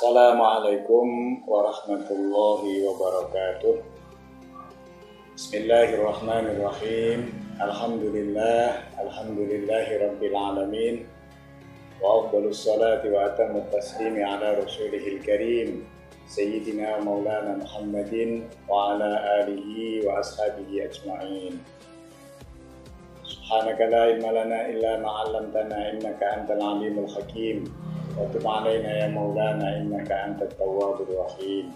Assalamualaikum warahmatullahi wabarakatuh. Bismillahirrahmanirrahim. Alhamdulillah, alhamdulillahi rabbil alamin. Wa afdalus salati wa atammu taslimi ala rasulihil karim. Sayyidina Maulana Muhammadin wa ala alihi wa ashabihi ajma'in. Subhanaka la ilma lana illa ma 'allamtana innaka antal alimul hakim. وتب علينا يا مولانا إنك أنت التواب الرحيم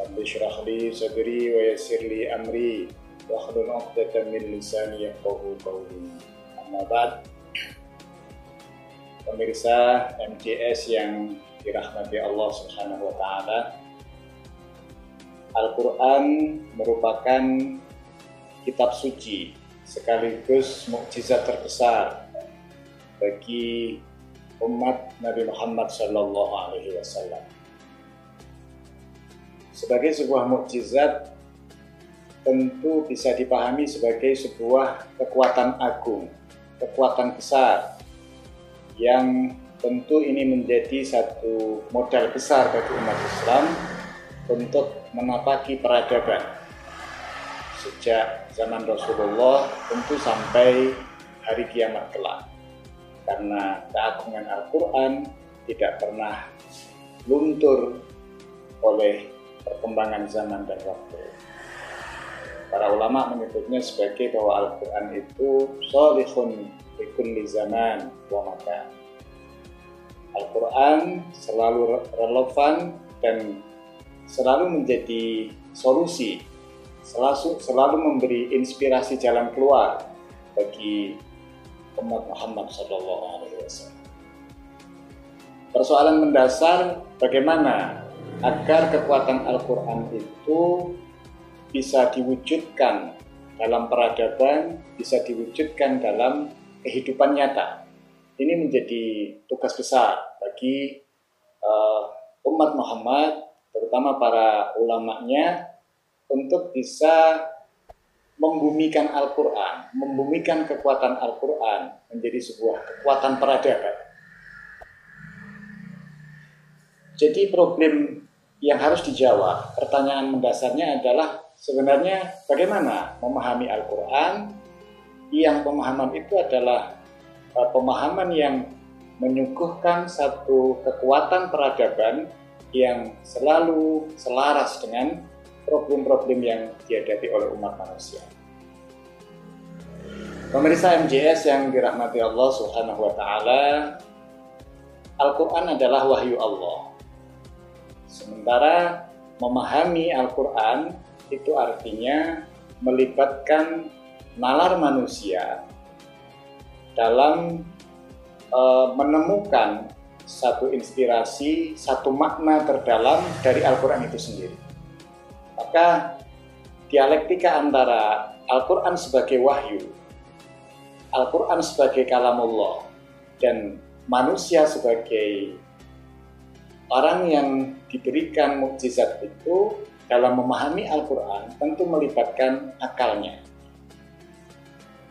رب اشرح لي صدري ويسر لي أمري واحلل عقدة من لساني يفقه قولي أما بعد pemirsa MCS yang dirahmati Allah Subhanahu wa taala Al-Qur'an merupakan kitab suci sekaligus mukjizat terbesar bagi umat Nabi Muhammad Shallallahu Alaihi Wasallam. Sebagai sebuah mukjizat, tentu bisa dipahami sebagai sebuah kekuatan agung, kekuatan besar yang tentu ini menjadi satu modal besar bagi umat Islam untuk menapaki peradaban sejak zaman Rasulullah tentu sampai hari kiamat kelak karena keagungan Al-Quran tidak pernah luntur oleh perkembangan zaman dan waktu. Para ulama menyebutnya sebagai bahwa Al-Quran itu solihun likulli zaman wa maka. Al-Quran selalu relevan dan selalu menjadi solusi, selalu, selalu memberi inspirasi jalan keluar bagi umat Muhammad Shallallahu Alaihi Wasallam. Persoalan mendasar bagaimana agar kekuatan Al-Quran itu bisa diwujudkan dalam peradaban, bisa diwujudkan dalam kehidupan nyata. Ini menjadi tugas besar bagi uh, umat Muhammad, terutama para ulamanya, untuk bisa membumikan Al-Quran, membumikan kekuatan Al-Quran menjadi sebuah kekuatan peradaban. Jadi problem yang harus dijawab, pertanyaan mendasarnya adalah sebenarnya bagaimana memahami Al-Quran yang pemahaman itu adalah uh, pemahaman yang menyuguhkan satu kekuatan peradaban yang selalu selaras dengan problem-problem yang dihadapi oleh umat manusia. Pemirsa MJS yang dirahmati Allah Subhanahu wa taala, Al-Qur'an adalah wahyu Allah. Sementara memahami Al-Qur'an itu artinya melibatkan nalar manusia dalam e, menemukan satu inspirasi, satu makna terdalam dari Al-Quran itu sendiri. Maka dialektika antara Al-Quran sebagai wahyu, Al-Quran sebagai kalamullah, dan manusia sebagai orang yang diberikan mukjizat itu dalam memahami Al-Quran tentu melibatkan akalnya.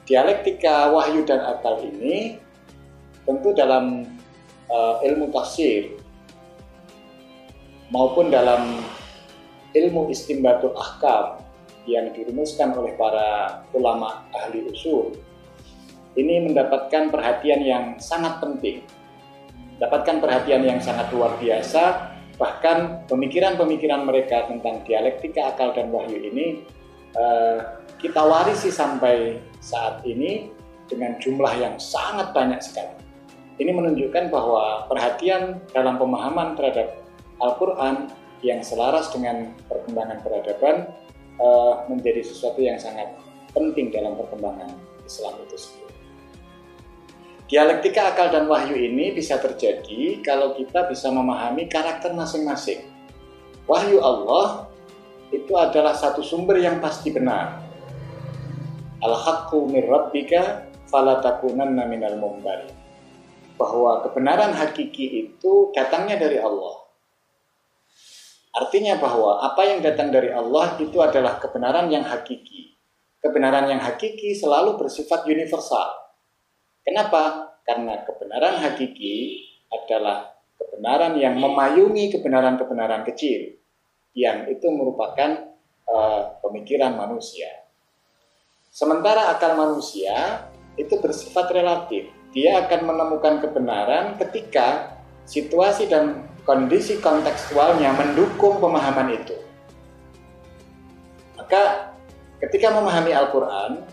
Dialektika wahyu dan akal ini tentu dalam uh, ilmu tafsir maupun dalam ilmu istimbatul ahkam yang dirumuskan oleh para ulama ahli usul ini mendapatkan perhatian yang sangat penting dapatkan perhatian yang sangat luar biasa bahkan pemikiran-pemikiran mereka tentang dialektika akal dan wahyu ini uh, kita warisi sampai saat ini dengan jumlah yang sangat banyak sekali. Ini menunjukkan bahwa perhatian dalam pemahaman terhadap Al-Quran yang selaras dengan perkembangan peradaban uh, menjadi sesuatu yang sangat penting dalam perkembangan Islam itu sendiri. Dialektika akal dan wahyu ini bisa terjadi kalau kita bisa memahami karakter masing-masing. Wahyu Allah itu adalah satu sumber yang pasti benar. Al-haqqu min rabbika falatakunanna minal mumbarin. Bahwa kebenaran hakiki itu datangnya dari Allah Artinya bahwa apa yang datang dari Allah itu adalah kebenaran yang hakiki. Kebenaran yang hakiki selalu bersifat universal. Kenapa? Karena kebenaran hakiki adalah kebenaran yang memayungi kebenaran-kebenaran kecil yang itu merupakan uh, pemikiran manusia. Sementara akal manusia itu bersifat relatif. Dia akan menemukan kebenaran ketika situasi dan kondisi kontekstualnya mendukung pemahaman itu. Maka ketika memahami Al-Quran,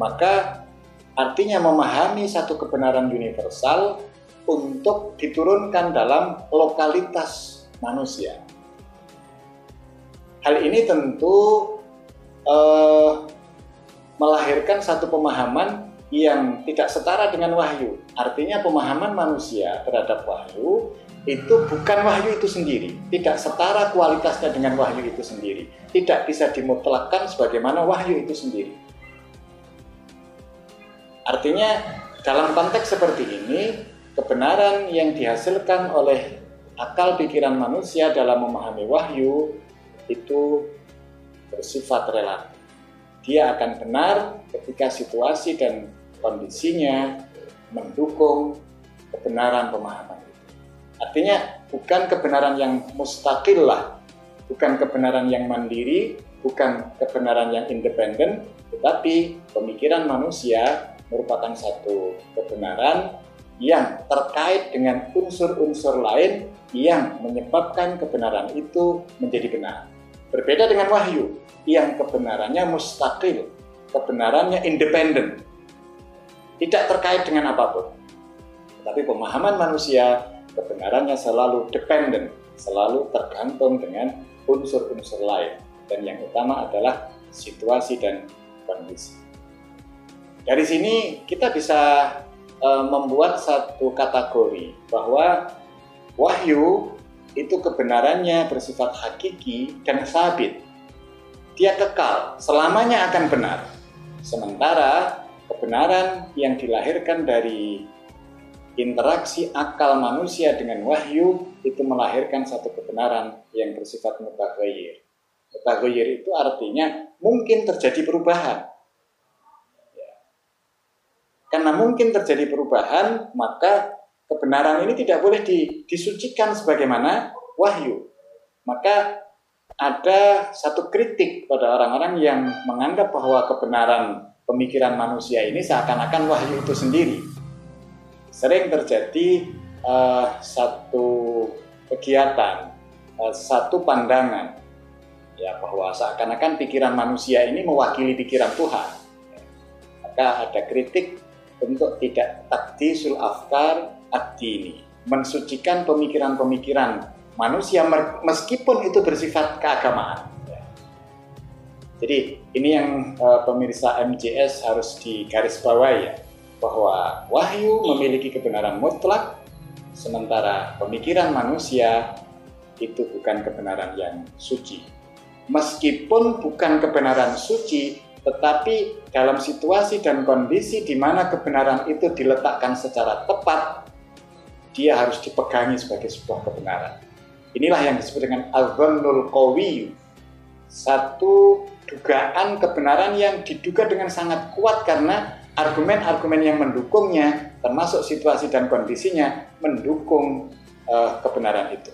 maka artinya memahami satu kebenaran universal untuk diturunkan dalam lokalitas manusia. Hal ini tentu eh, melahirkan satu pemahaman yang tidak setara dengan wahyu. Artinya pemahaman manusia terhadap wahyu itu bukan wahyu itu sendiri, tidak setara kualitasnya dengan wahyu itu sendiri, tidak bisa dimutlakkan sebagaimana wahyu itu sendiri. Artinya dalam konteks seperti ini, kebenaran yang dihasilkan oleh akal pikiran manusia dalam memahami wahyu itu bersifat relatif. Dia akan benar ketika situasi dan kondisinya mendukung kebenaran pemahaman. Artinya bukan kebenaran yang mustakil lah, bukan kebenaran yang mandiri, bukan kebenaran yang independen, tetapi pemikiran manusia merupakan satu kebenaran yang terkait dengan unsur-unsur lain yang menyebabkan kebenaran itu menjadi benar. Berbeda dengan wahyu yang kebenarannya mustakil, kebenarannya independen, tidak terkait dengan apa pun. Tapi pemahaman manusia kebenarannya selalu dependen, selalu tergantung dengan unsur-unsur lain. Dan yang utama adalah situasi dan kondisi. Dari sini kita bisa e, membuat satu kategori bahwa wahyu itu kebenarannya bersifat hakiki dan sabit. Dia kekal, selamanya akan benar. Sementara kebenaran yang dilahirkan dari interaksi akal manusia dengan wahyu itu melahirkan satu kebenaran yang bersifat mutaghayyir. Mutaghayyir itu artinya mungkin terjadi perubahan. Ya. Karena mungkin terjadi perubahan, maka kebenaran ini tidak boleh disucikan sebagaimana wahyu. Maka ada satu kritik pada orang-orang yang menganggap bahwa kebenaran pemikiran manusia ini seakan-akan wahyu itu sendiri. Sering terjadi uh, satu kegiatan, uh, satu pandangan, ya bahwa seakan-akan pikiran manusia ini mewakili pikiran Tuhan. Maka ada kritik untuk tidak takdisul afkar ad-dini, mensucikan pemikiran-pemikiran manusia meskipun itu bersifat keagamaan. Jadi ini yang uh, pemirsa MJS harus digarisbawahi ya, bahwa wahyu memiliki kebenaran mutlak, sementara pemikiran manusia itu bukan kebenaran yang suci. Meskipun bukan kebenaran suci, tetapi dalam situasi dan kondisi di mana kebenaran itu diletakkan secara tepat, dia harus dipegangi sebagai sebuah kebenaran. Inilah yang disebut dengan al-dhannul qawi. Satu dugaan kebenaran yang diduga dengan sangat kuat karena argumen-argumen yang mendukungnya termasuk situasi dan kondisinya mendukung uh, kebenaran itu.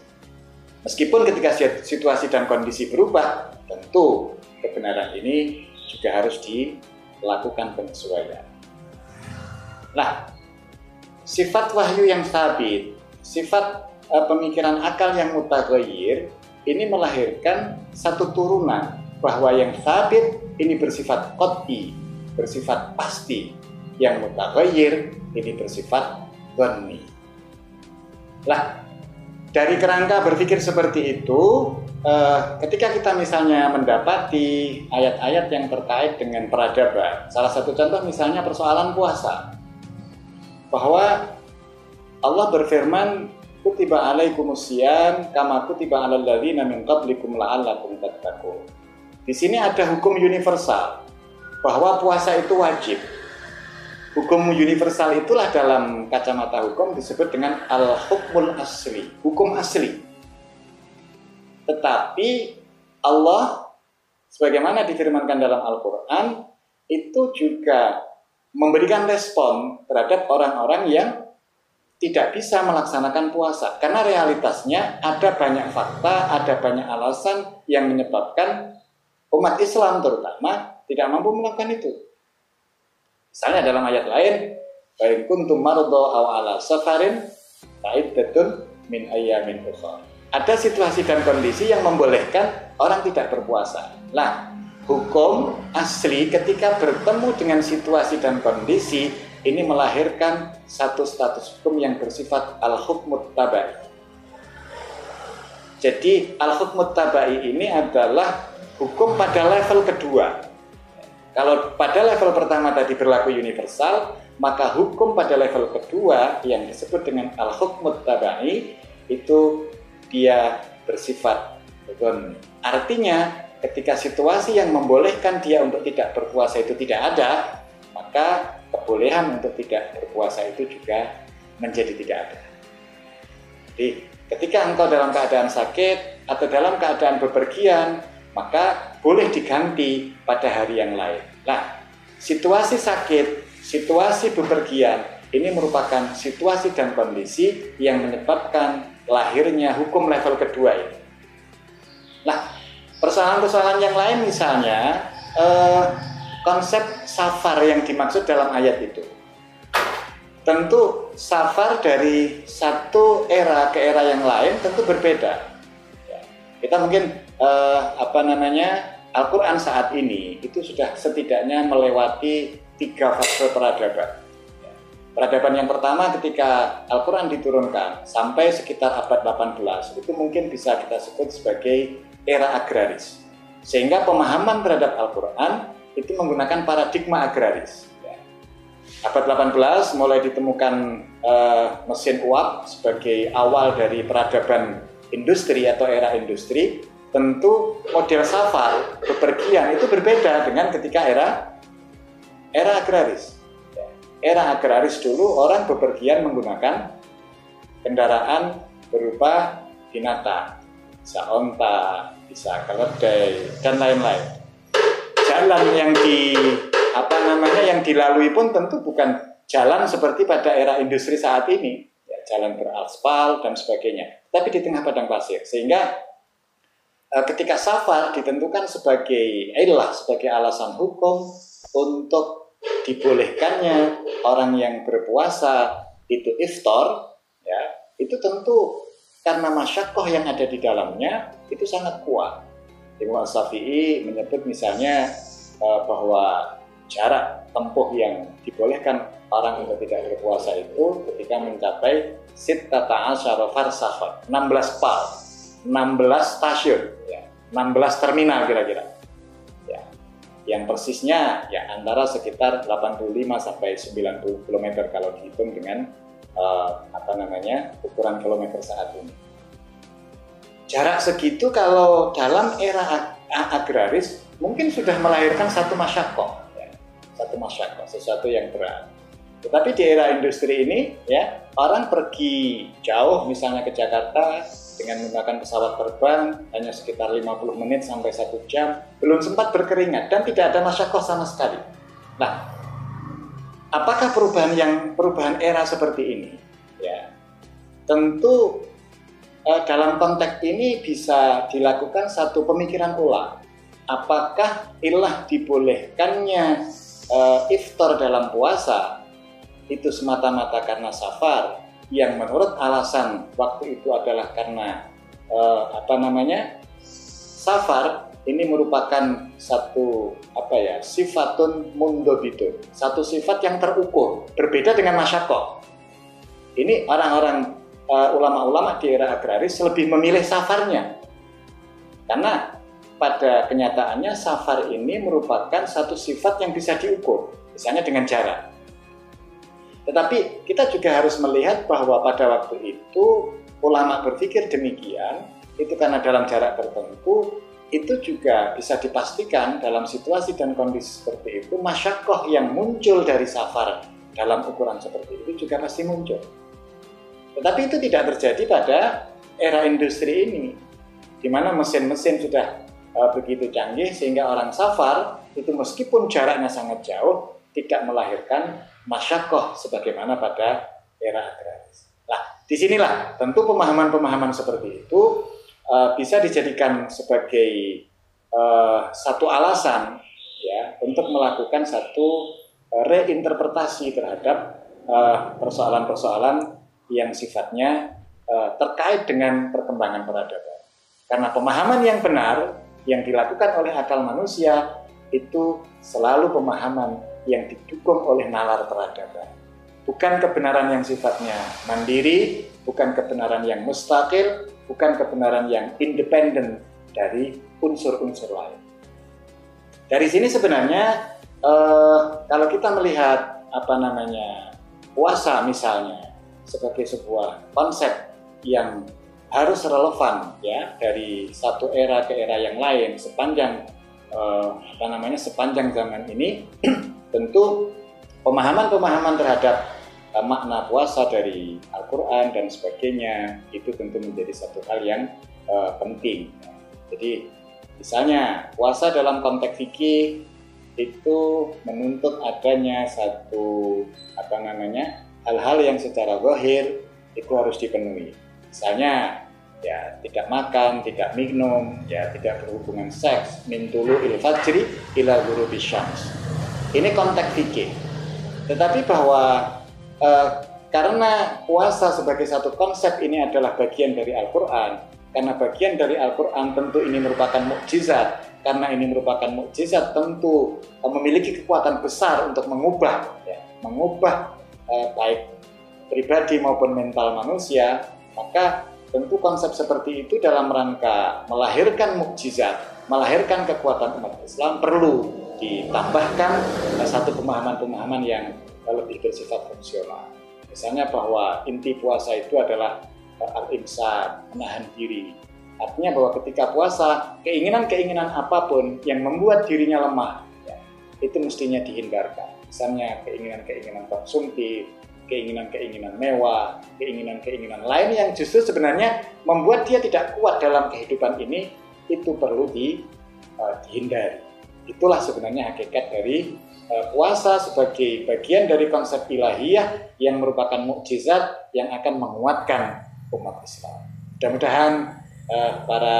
Meskipun ketika situasi dan kondisi berubah, tentu kebenaran ini juga harus dilakukan penyesuaian. Nah, sifat wahyu yang sabit, sifat uh, pemikiran akal yang mutaghayyir ini melahirkan satu turunan bahwa yang sabit ini bersifat qat'i, bersifat pasti, yang mutaghayyir ini bersifat dhanni. Lah, dari kerangka berpikir seperti itu, eh, ketika kita misalnya mendapati ayat-ayat yang terkait dengan peradaban, salah satu contoh misalnya persoalan puasa bahwa Allah berfirman kutiba alaikumusiyam kama kutiba alal ladzina min qablikum la'allakum tattaqun. Di sini ada hukum universal bahwa puasa itu wajib. Hukum universal itulah dalam kacamata hukum disebut dengan al-hukmul asli, hukum asli. Tetapi Allah sebagaimana difirmankan dalam Al-Qur'an itu juga memberikan respon terhadap orang-orang yang tidak bisa melaksanakan puasa karena realitasnya ada banyak fakta, ada banyak alasan yang menyebabkan umat Islam terutama tidak mampu melakukan itu. Misalnya dalam ayat lain, "Baik kuntum mardo aw ala safarin fa'iddatun min ayyamin ukhra." Ada situasi dan kondisi yang membolehkan orang tidak berpuasa. Nah, hukum asli ketika bertemu dengan situasi dan kondisi ini melahirkan satu status hukum yang bersifat al-hukmut tabai. Jadi al-hukmut tabai ini adalah hukum pada level kedua. Kalau pada level pertama tadi berlaku universal, maka hukum pada level kedua yang disebut dengan al-hukmut tabai itu dia bersifat hukum. Artinya ketika situasi yang membolehkan dia untuk tidak berpuasa itu tidak ada, maka kebolehan untuk tidak berpuasa itu juga menjadi tidak ada. Jadi ketika engkau dalam keadaan sakit atau dalam keadaan bepergian, maka boleh diganti pada hari yang lain. Nah, situasi sakit, situasi bepergian ini merupakan situasi dan kondisi yang menyebabkan lahirnya hukum level kedua ini. Nah, persoalan-persoalan yang lain misalnya eh, konsep safar yang dimaksud dalam ayat itu. Tentu safar dari satu era ke era yang lain tentu berbeda. Kita mungkin eh, apa namanya Al-Quran saat ini itu sudah setidaknya melewati tiga fase peradaban. Peradaban yang pertama ketika Al-Quran diturunkan sampai sekitar abad 18 itu mungkin bisa kita sebut sebagai era agraris. Sehingga pemahaman terhadap Al-Quran itu menggunakan paradigma agraris. Abad 18 mulai ditemukan uh, mesin uap sebagai awal dari peradaban industri atau era industri. Tentu model safar bepergian itu berbeda dengan ketika era era agraris. Era agraris dulu orang bepergian menggunakan kendaraan berupa binatang, bisa onta, bisa keledai dan lain-lain jalan yang di apa namanya yang dilalui pun tentu bukan jalan seperti pada era industri saat ini, jalan beraspal dan sebagainya, tapi di tengah padang pasir. Sehingga eh, ketika safar ditentukan sebagai ilah sebagai alasan hukum untuk dibolehkannya orang yang berpuasa itu iftar, ya itu tentu karena masyakoh yang ada di dalamnya itu sangat kuat Imam Syafi'i menyebut misalnya uh, bahwa jarak tempuh yang dibolehkan orang untuk tidak berpuasa itu ketika mencapai sittata asyara farsakh 16 pal 16 stasiun ya 16 terminal kira-kira ya yang persisnya ya antara sekitar 85 sampai 90 km kalau dihitung dengan uh, apa namanya ukuran kilometer saat ini jarak segitu kalau dalam era agraris mungkin sudah melahirkan satu masyakoh, ya. satu masyakoh, sesuatu yang berat. Tetapi di era industri ini, ya orang pergi jauh, misalnya ke Jakarta dengan menggunakan pesawat terbang hanya sekitar 50 menit sampai satu jam, belum sempat berkeringat dan tidak ada masyakoh sama sekali. Nah, apakah perubahan yang perubahan era seperti ini? Ya, tentu eh, dalam konteks ini bisa dilakukan satu pemikiran ulang. Apakah ilah dibolehkannya eh, iftar dalam puasa itu semata-mata karena safar yang menurut alasan waktu itu adalah karena eh, apa namanya safar ini merupakan satu apa ya sifatun mundobitun satu sifat yang terukur berbeda dengan masyakoh ini orang-orang uh, ulama-ulama di era agraris lebih memilih safarnya. Karena pada kenyataannya safar ini merupakan satu sifat yang bisa diukur, misalnya dengan jarak. Tetapi kita juga harus melihat bahwa pada waktu itu ulama berpikir demikian, itu karena dalam jarak tertentu itu juga bisa dipastikan dalam situasi dan kondisi seperti itu masyakoh yang muncul dari safar dalam ukuran seperti itu juga pasti muncul. Tetapi itu tidak terjadi pada era industri ini, di mana mesin-mesin sudah uh, begitu canggih sehingga orang safar itu meskipun jaraknya sangat jauh tidak melahirkan masyakoh sebagaimana pada era agraris. Nah, di sinilah tentu pemahaman-pemahaman seperti itu uh, bisa dijadikan sebagai uh, satu alasan ya untuk melakukan satu uh, reinterpretasi terhadap persoalan-persoalan uh, yang sifatnya uh, terkait dengan perkembangan peradaban. Karena pemahaman yang benar yang dilakukan oleh akal manusia itu selalu pemahaman yang didukung oleh nalar peradaban. Bukan kebenaran yang sifatnya mandiri, bukan kebenaran yang mustakil, bukan kebenaran yang independen dari unsur-unsur lain. Dari sini sebenarnya eh, kalau kita melihat apa namanya puasa misalnya sebagai sebuah konsep yang harus relevan ya dari satu era ke era yang lain sepanjang eh, apa namanya sepanjang zaman ini tentu pemahaman-pemahaman terhadap uh, makna puasa dari Al-Quran dan sebagainya itu tentu menjadi satu hal yang uh, penting. Jadi misalnya puasa dalam konteks fikih itu menuntut adanya satu apa namanya hal-hal yang secara zahir itu harus dipenuhi. Misalnya ya tidak makan, tidak minum, ya tidak berhubungan seks, min tulu il fajri ila guru syams ini konteks fikih. Tetapi bahwa eh, karena puasa sebagai satu konsep ini adalah bagian dari Al-Quran, karena bagian dari Al-Quran tentu ini merupakan mukjizat, karena ini merupakan mukjizat tentu eh, memiliki kekuatan besar untuk mengubah, ya, mengubah eh, baik pribadi maupun mental manusia, maka tentu konsep seperti itu dalam rangka melahirkan mukjizat, melahirkan kekuatan umat Islam perlu ditambahkan satu pemahaman-pemahaman yang lebih bersifat fungsional. Misalnya bahwa inti puasa itu adalah eh, al-insan, menahan diri. Artinya bahwa ketika puasa, keinginan-keinginan apa pun yang membuat dirinya lemah, ya, itu mestinya dihindarkan. Misalnya keinginan-keinginan konsumtif, keinginan-keinginan mewah, keinginan-keinginan lain yang justru sebenarnya membuat dia tidak kuat dalam kehidupan ini, itu perlu di, uh, dihindari. Itulah sebenarnya hakikat dari uh, puasa sebagai bagian dari konsep ilahiyah yang merupakan mukjizat yang akan menguatkan umat Islam. Mudah-mudahan uh, para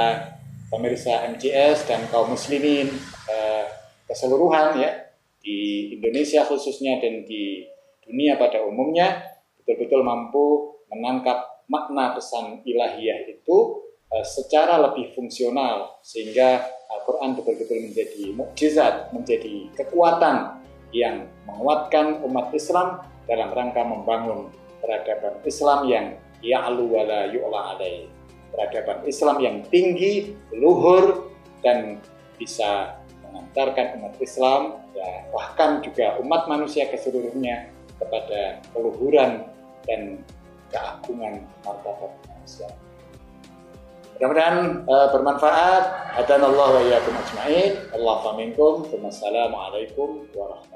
pemirsa MCS dan kaum muslimin uh, keseluruhan ya di Indonesia khususnya dan di dunia pada umumnya betul-betul mampu menangkap makna pesan ilahiyah itu secara lebih fungsional sehingga Al-Quran betul-betul menjadi mukjizat, menjadi kekuatan yang menguatkan umat Islam dalam rangka membangun peradaban Islam yang ya'lu wala yu'la alaih. Peradaban Islam yang tinggi, luhur, dan bisa mengantarkan umat Islam, ya, bahkan juga umat manusia ke seluruhnya kepada keluhuran dan keagungan martabat manusia. Mudah-mudahan uh, bermanfaat. Hadanallahu wa iyyakum ajma'in. Allah faminkum. Wassalamualaikum warahmatullahi